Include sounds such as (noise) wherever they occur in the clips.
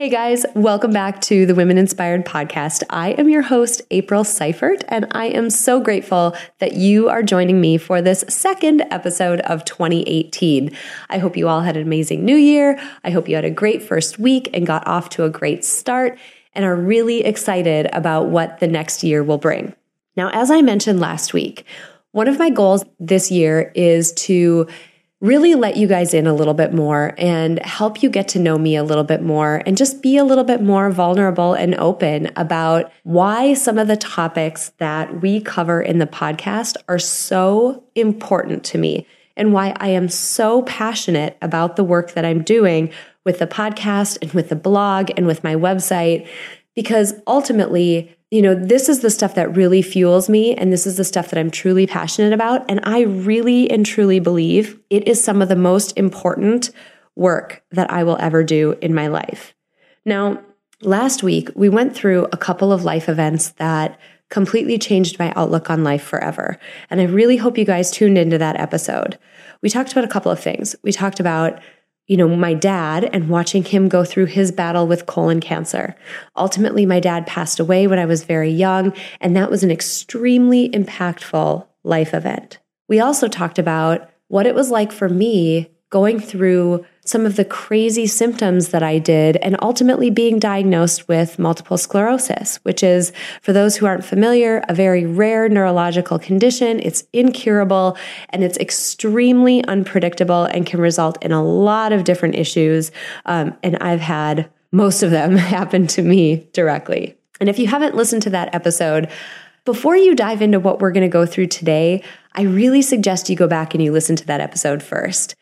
Hey guys, welcome back to the Women Inspired Podcast. I am your host, April Seifert, and I am so grateful that you are joining me for this second episode of 2018. I hope you all had an amazing new year. I hope you had a great first week and got off to a great start and are really excited about what the next year will bring. Now, as I mentioned last week, one of my goals this year is to really let you guys in a little bit more and help you get to know me a little bit more and just be a little bit more vulnerable and open about why some of the topics that we cover in the podcast are so important to me and why I am so passionate about the work that I'm doing with the podcast and with the blog and with my website. Because ultimately you know, this is the stuff that really fuels me. And this is the stuff that I'm truly passionate about. And I really and truly believe it is some of the most important work that I will ever do in my life. Now, last week, we went through a couple of life events that completely changed my outlook on life forever. And I really hope you guys tuned into that episode. We talked about a couple of things. We talked about you know, my dad and watching him go through his battle with colon cancer. Ultimately, my dad passed away when I was very young, and that was an extremely impactful life event. We also talked about what it was like for me going through some of the crazy symptoms that I did and ultimately being diagnosed with multiple sclerosis, which is, for those who aren't familiar, a very rare neurological condition. It's incurable and it's extremely unpredictable and can result in a lot of different issues. Um, and I've had most of them (laughs) happen to me directly. And if you haven't listened to that episode, before you dive into what we're going to go through today, I really suggest you go back and you listen to that episode first.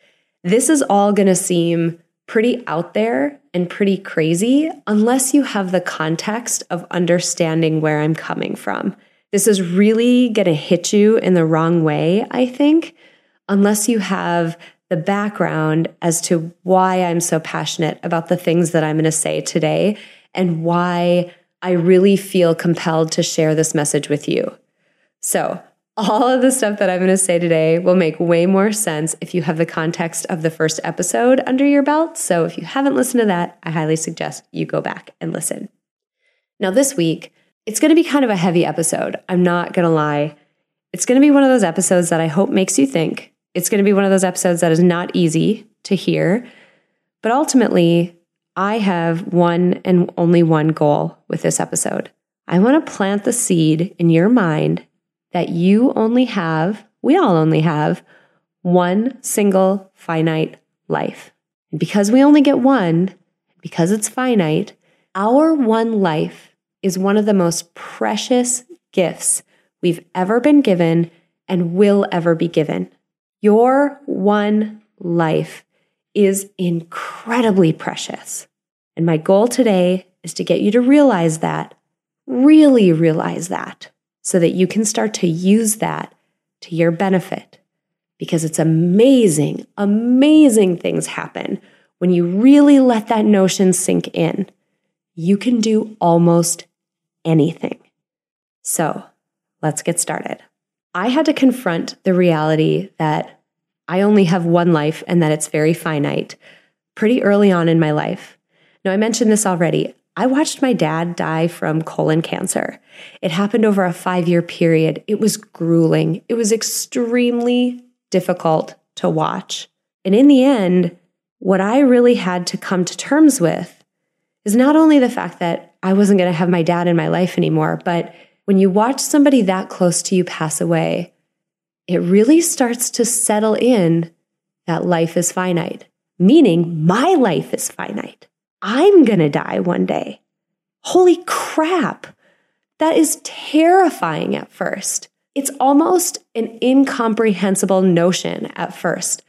This is all going to seem pretty out there and pretty crazy unless you have the context of understanding where I'm coming from. This is really going to hit you in the wrong way, I think, unless you have the background as to why I'm so passionate about the things that I'm going to say today and why I really feel compelled to share this message with you. So, all of the stuff that I'm going to say today will make way more sense if you have the context of the first episode under your belt. So if you haven't listened to that, I highly suggest you go back and listen. Now, this week, it's going to be kind of a heavy episode. I'm not going to lie. It's going to be one of those episodes that I hope makes you think. It's going to be one of those episodes that is not easy to hear. But ultimately, I have one and only one goal with this episode. I want to plant the seed in your mind that you only have, we all only have, one single finite life. And because we only get one, because it's finite, our one life is one of the most precious gifts we've ever been given and will ever be given. Your one life is incredibly precious. And my goal today is to get you to realize that, really realize that so that you can start to use that to your benefit. Because it's amazing, amazing things happen when you really let that notion sink in. You can do almost anything. So let's get started. I had to confront the reality that I only have one life and that it's very finite pretty early on in my life. Now, I mentioned this already. I watched my dad die from colon cancer. It happened over a five year period. It was grueling. It was extremely difficult to watch. And in the end, what I really had to come to terms with is not only the fact that I wasn't going to have my dad in my life anymore, but when you watch somebody that close to you pass away, it really starts to settle in that life is finite, meaning my life is finite. I'm going to die one day. Holy crap. That is terrifying at first. It's almost an incomprehensible notion at first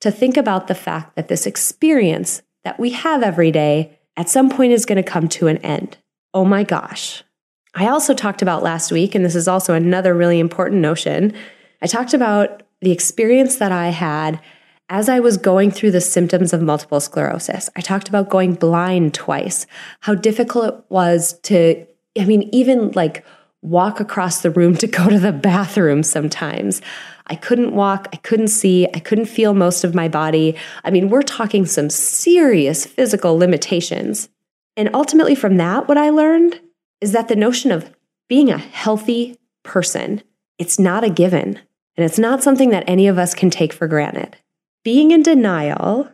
to think about the fact that this experience that we have every day at some point is going to come to an end. Oh my gosh. I also talked about last week, and this is also another really important notion, I talked about the experience that I had as I was going through the symptoms of multiple sclerosis. I talked about going blind twice, how difficult it was to, I mean, even like walk across the room (laughs) to go to the bathroom sometimes. I couldn't walk, I couldn't see, I couldn't feel most of my body. I mean, we're talking some serious physical limitations. And ultimately, from that, what I learned is that the notion of being a healthy person, it's not a given. And it's not something that any of us can take for granted. Being in denial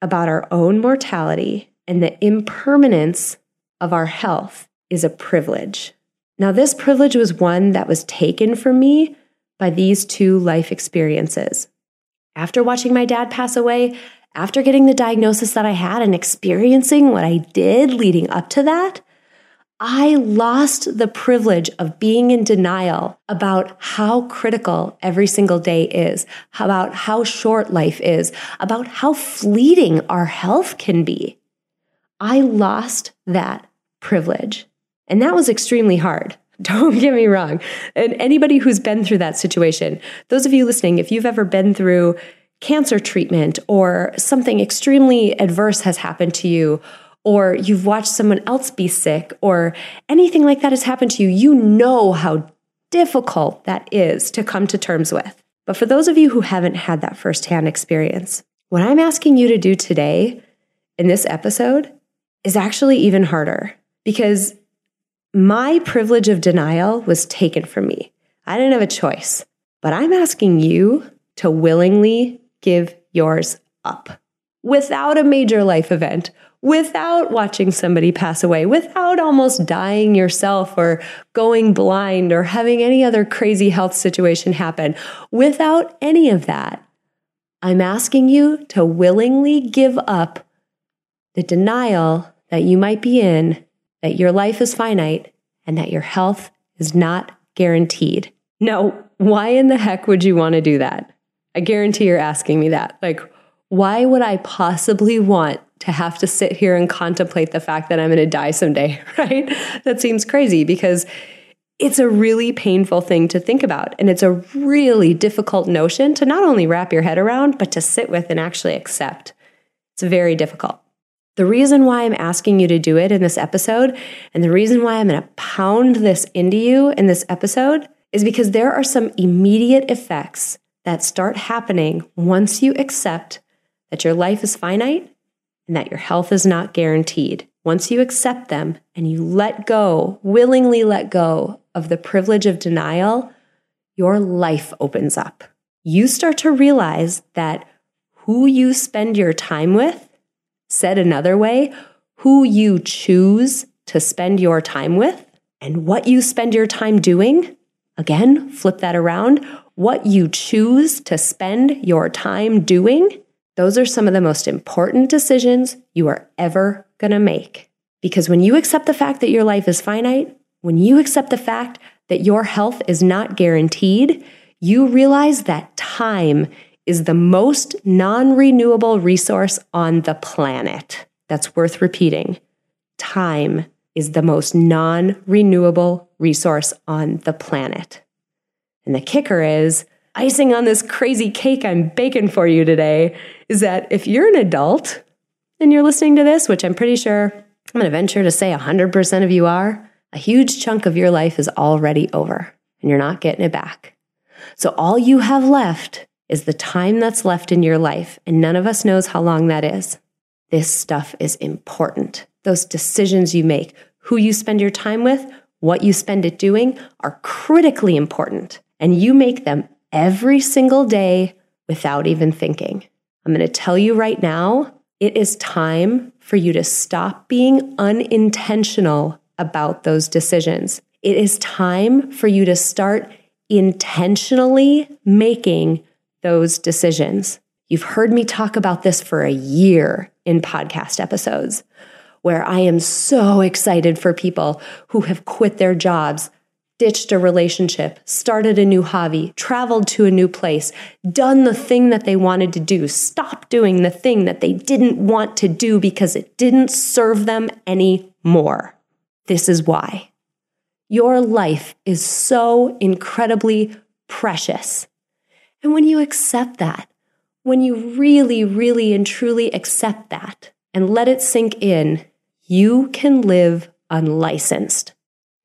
about our own mortality and the impermanence of our health is a privilege. Now, this privilege was one that was taken from me by these two life experiences. After watching my dad pass away, after getting the diagnosis that I had and experiencing what I did leading up to that, I lost the privilege of being in denial about how critical every single day is, about how short life is, about how fleeting our health can be. I lost that privilege. And that was extremely hard. (laughs) Don't get me wrong. And anybody who's been through that situation, those of you listening, if you've ever been through cancer treatment or something extremely adverse has happened to you, or you've watched someone else be sick, or anything like that has happened to you, you know how difficult that is to come to terms with. But for those of you who haven't had that firsthand experience, what I'm asking you to do today in this episode is actually even harder because my privilege of denial was taken from me. I didn't have a choice, but I'm asking you to willingly give yours up without a major life event without watching somebody pass away, without almost dying yourself or going blind or having any other crazy health situation happen, without any of that, I'm asking you to willingly give up the denial that you might be in that your life is finite and that your health is not guaranteed. Now, why in the heck would you want to do that? I guarantee you're asking me that. Like, why would I possibly want to have to sit here and contemplate the fact that I'm going to die someday, (laughs) right? That seems crazy because it's a really painful thing to think about. And it's a really difficult notion to not only wrap your head around, but to sit with and actually accept. It's very difficult. The reason why I'm asking you to do it in this episode, and the reason why I'm going to pound this into you in this episode, is because there are some immediate effects that start happening once you accept that your life is finite and that your health is not guaranteed. Once you accept them and you let go, willingly let go of the privilege of denial, your life opens up. You start to realize that who you spend your time with, said another way, who you choose to spend your time with, and what you spend your time doing, again, flip that around, what you choose to spend your time doing those are some of the most important decisions you are ever going to make. Because when you accept the fact that your life is finite, when you accept the fact that your health is not guaranteed, you realize that time is the most non renewable resource on the planet. That's worth repeating. Time is the most non renewable resource on the planet. And the kicker is icing on this crazy cake I'm baking for you today is that if you're an adult and you're listening to this, which I'm pretty sure I'm going to venture to say 100% of you are, a huge chunk of your life is already over and you're not getting it back. So all you have left is the time that's left in your life, and none of us knows how long that is. This stuff is important. Those decisions you make, who you spend your time with, what you spend it doing are critically important, and you make them every single day without even thinking. I'm going to tell you right now, it is time for you to stop being unintentional about those decisions. It is time for you to start intentionally making those decisions. You've heard me talk about this for a year in podcast episodes, where I am so excited for people who have quit their jobs, ditched a relationship, started a new hobby, traveled to a new place, done the thing that they wanted to do, stopped doing the thing that they didn't want to do because it didn't serve them anymore. This is why. Your life is so incredibly precious And when you accept that, when you really, really and truly accept that and let it sink in, you can live unlicensed.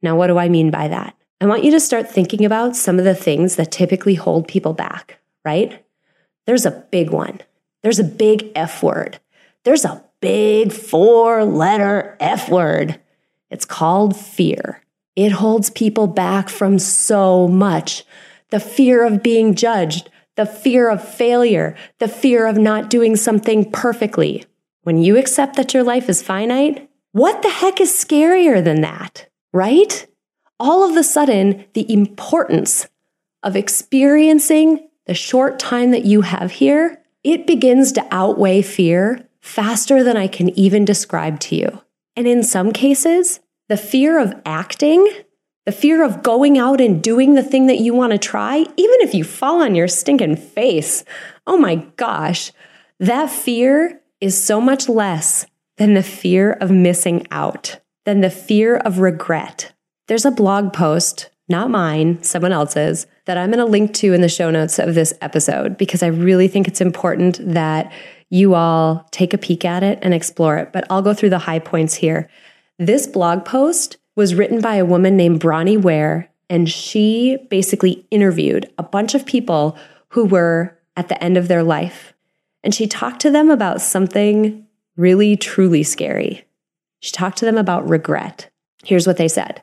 Now, what do I mean by that? I want you to start thinking about some of the things that typically hold people back, right? There's a big one. There's a big F word. There's a big four letter F word. It's called fear. It holds people back from so much. The fear of being judged, the fear of failure, the fear of not doing something perfectly. When you accept that your life is finite, what the heck is scarier than that, right? All of a sudden, the importance of experiencing the short time that you have here, it begins to outweigh fear faster than I can even describe to you. And in some cases, the fear of acting, the fear of going out and doing the thing that you want to try, even if you fall on your stinking face, oh my gosh, that fear is so much less than the fear of missing out, than the fear of regret. There's a blog post, not mine, someone else's, that I'm going to link to in the show notes of this episode because I really think it's important that you all take a peek at it and explore it. But I'll go through the high points here. This blog post was written by a woman named Bronnie Ware, and she basically interviewed a bunch of people who were at the end of their life. And she talked to them about something really, truly scary. She talked to them about regret. Here's what they said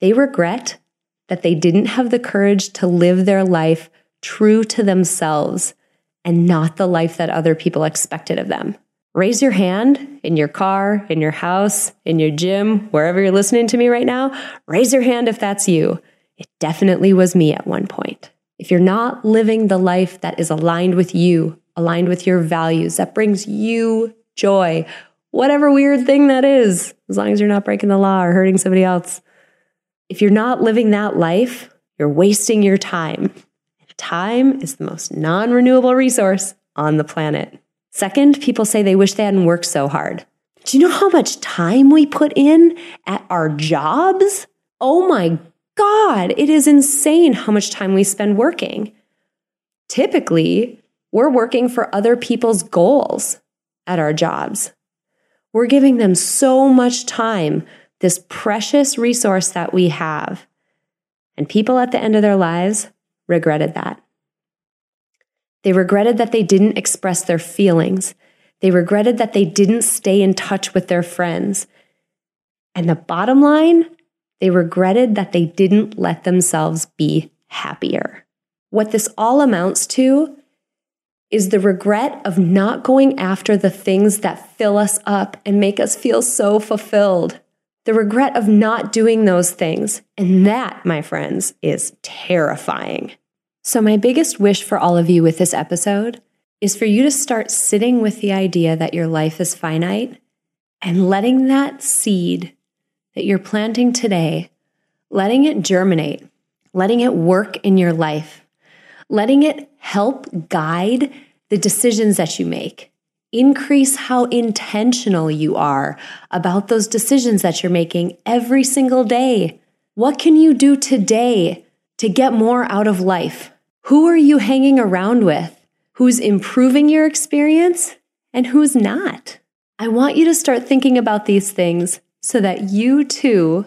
they regret that they didn't have the courage to live their life true to themselves and not the life that other people expected of them. Raise your hand in your car, in your house, in your gym, wherever you're listening to me right now. Raise your hand if that's you. It definitely was me at one point. If you're not living the life that is aligned with you, aligned with your values, that brings you joy, whatever weird thing that is, as long as you're not breaking the law or hurting somebody else. If you're not living that life, you're wasting your time. Time is the most non renewable resource on the planet. Second, people say they wish they hadn't worked so hard. Do you know how much time we put in at our jobs? Oh my God, it is insane how much time we spend working. Typically, we're working for other people's goals at our jobs. We're giving them so much time, this precious resource that we have. And people at the end of their lives regretted that. They regretted that they didn't express their feelings. They regretted that they didn't stay in touch with their friends. And the bottom line, they regretted that they didn't let themselves be happier. What this all amounts to is the regret of not going after the things that fill us up and make us feel so fulfilled. The regret of not doing those things. And that, my friends, is terrifying. So, my biggest wish for all of you with this episode is for you to start sitting with the idea that your life is finite and letting that seed that you're planting today, letting it germinate, letting it work in your life, letting it help guide the decisions that you make. Increase how intentional you are about those decisions that you're making every single day. What can you do today to get more out of life? Who are you hanging around with? Who's improving your experience and who's not? I want you to start thinking about these things so that you too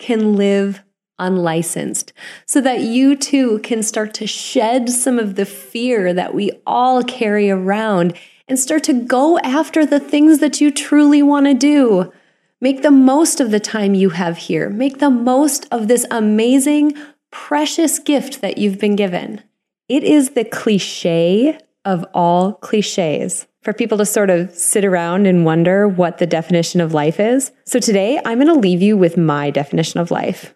can live unlicensed, so that you too can start to shed some of the fear that we all carry around and start to go after the things that you truly want to do. Make the most of the time you have here. Make the most of this amazing, precious gift that you've been given. It is the cliche of all cliches for people to sort of sit around and wonder what the definition of life is. So today I'm going to leave you with my definition of life.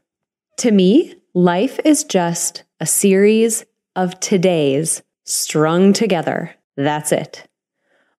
To me, life is just a series of todays strung together. That's it.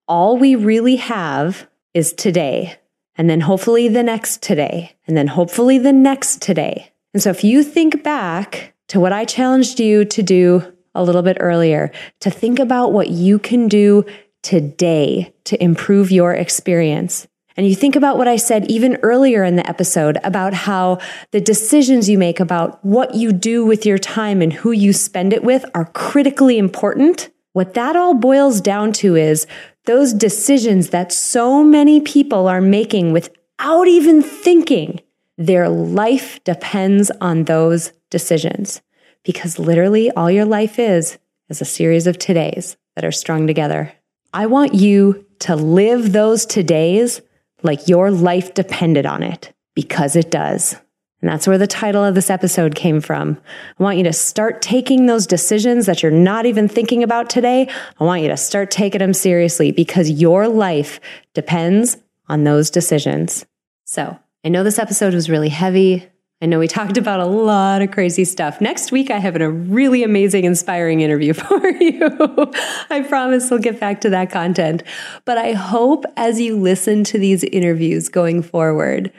All we really have is today, and then hopefully the next today, and then hopefully the next today. And so if you think back to what I challenged you to do a little bit earlier to think about what you can do today to improve your experience. and you think about what I said even earlier in the episode about how the decisions you make about what you do with your time and who you spend it with are critically important, what that all boils down to is those decisions that so many people are making without even thinking. Their life depends on those decisions because literally all your life is is a series of todays that are strung together. I want you to live those todays like your life depended on it because it does. And that's where the title of this episode came from. I want you to start taking those decisions that you're not even thinking about today. I want you to start taking them seriously because your life depends on those decisions. So I know this episode was really heavy. I know we talked about a lot of crazy stuff. Next week, I have a really amazing, inspiring interview (laughs) for you. I promise we'll get back to that content. But I hope as you listen to these interviews going forward,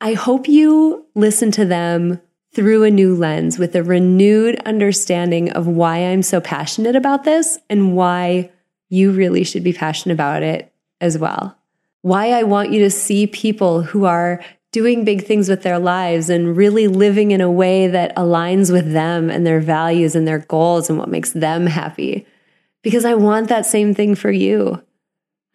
I hope you listen to them through a new lens with a renewed understanding of why I'm so passionate about this and why you really should be passionate about it as well. Why I want you to see people who are doing big things with their lives and really living in a way that aligns with them and their values and their goals and what makes them happy. Because I want that same thing for you.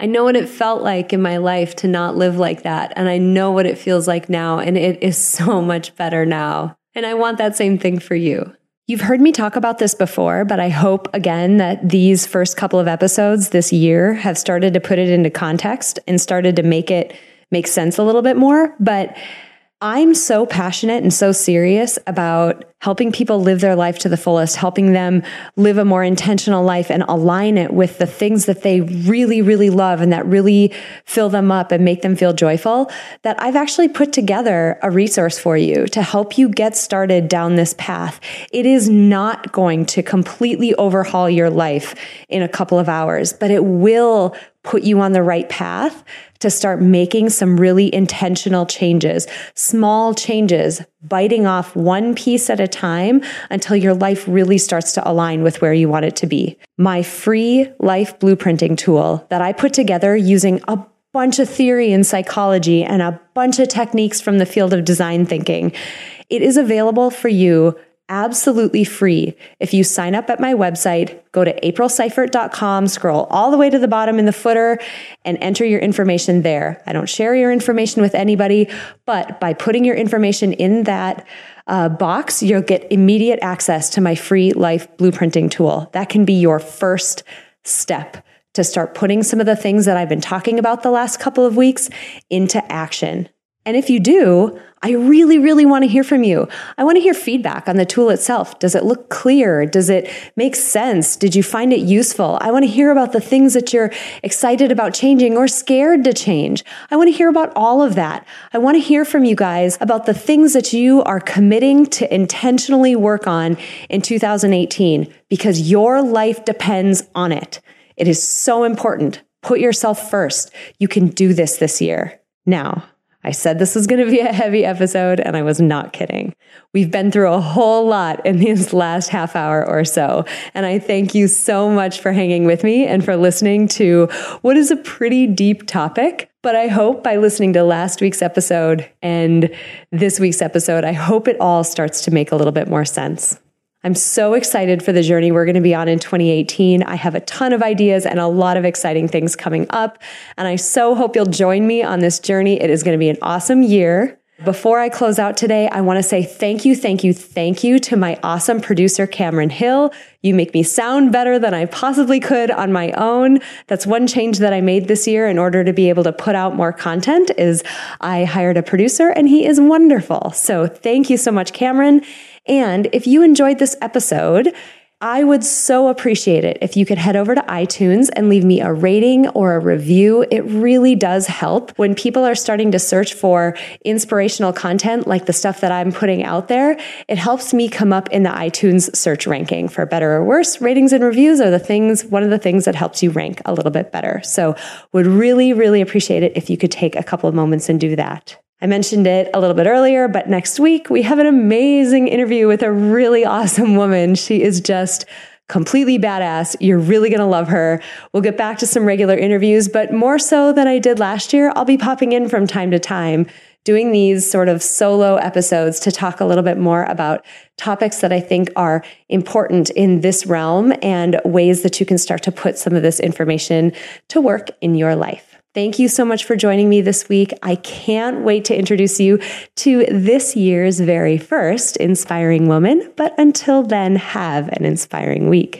I know what it felt like in my life to not live like that. And I know what it feels like now. And it is (laughs) so much better now. And I want that same thing for you. You've heard me talk about this before, but I hope again that these first couple of episodes this year have started to put it into context and started to make it make sense a little bit more. But I'm so passionate and so serious about helping people live their life to the fullest, helping them live a more intentional life and align it with the things that they really, really love and that really fill them up and make them feel joyful. That I've actually put together a resource for you to help you get started down this path. It is not going to completely overhaul your life in a couple of hours, but it will put you on the right path to start making some really intentional changes, small changes, biting off one piece at a time until your life really starts to align with where you want it to be. My free life blueprinting tool that I put together using a bunch of theory and psychology and a bunch of techniques from the field of design thinking. It is available for you absolutely free. If you sign up at my website, go to aprilseifert.com, scroll all the way to the bottom in the footer and enter your information there. I don't share your information with anybody, but by putting your information in that uh, box, you'll get immediate access to my free life blueprinting tool. That can be your first step to start putting some of the things that I've been talking about the last couple of weeks into action. And if you do, I really, really want to hear from you. I want to hear feedback on the tool itself. Does it look clear? Does it make sense? Did you find it useful? I want to hear about the things that you're excited about changing or scared to change. I want to hear about all of that. I want to hear from you guys about the things that you are committing to intentionally work on in 2018 because your life depends on it. It is so important. Put yourself first. You can do this this year. Now, I said this was going to be a heavy episode, and I was not kidding. We've been through a whole lot in this last half hour or so. And I thank you so much for hanging with me and for listening to what is a pretty deep topic. But I hope by listening to last week's episode and this week's episode, I hope it all starts to make a little bit more sense. I'm so excited for the journey we're going to be on in 2018. I have a ton of ideas and a lot of exciting things coming up. And I so hope you'll join me on this journey. It is going to be an awesome year. Before I close out today, I want to say thank you, thank you, thank you to my awesome producer, Cameron Hill. You make me sound better than I possibly could on my own. That's one change that I made this year in order to be able to put out more content is I hired a producer and he is wonderful. So thank you so much, Cameron. And if you enjoyed this episode, I would so appreciate it if you could head over to iTunes and leave me a rating or a review. It really does help when people are starting to search for inspirational content like the stuff that I'm putting out there. It helps me come up in the iTunes search ranking for better or worse. Ratings and reviews are the things, one of the things that helps you rank a little bit better. So would really, really appreciate it if you could take a couple of moments and do that. I mentioned it a little bit earlier, but next week we have an amazing interview with a really (laughs) awesome woman. She is just completely badass. You're really going to love her. We'll get back to some regular interviews, but more so than I did last year, I'll be popping in from time to time doing these sort of solo episodes to talk a little bit more about topics that I think are important in this realm and ways that you can start to put some of this information to work in your life. Thank you so much for joining me this week. I can't wait to introduce you to this year's very first inspiring woman. But until then, have an inspiring week.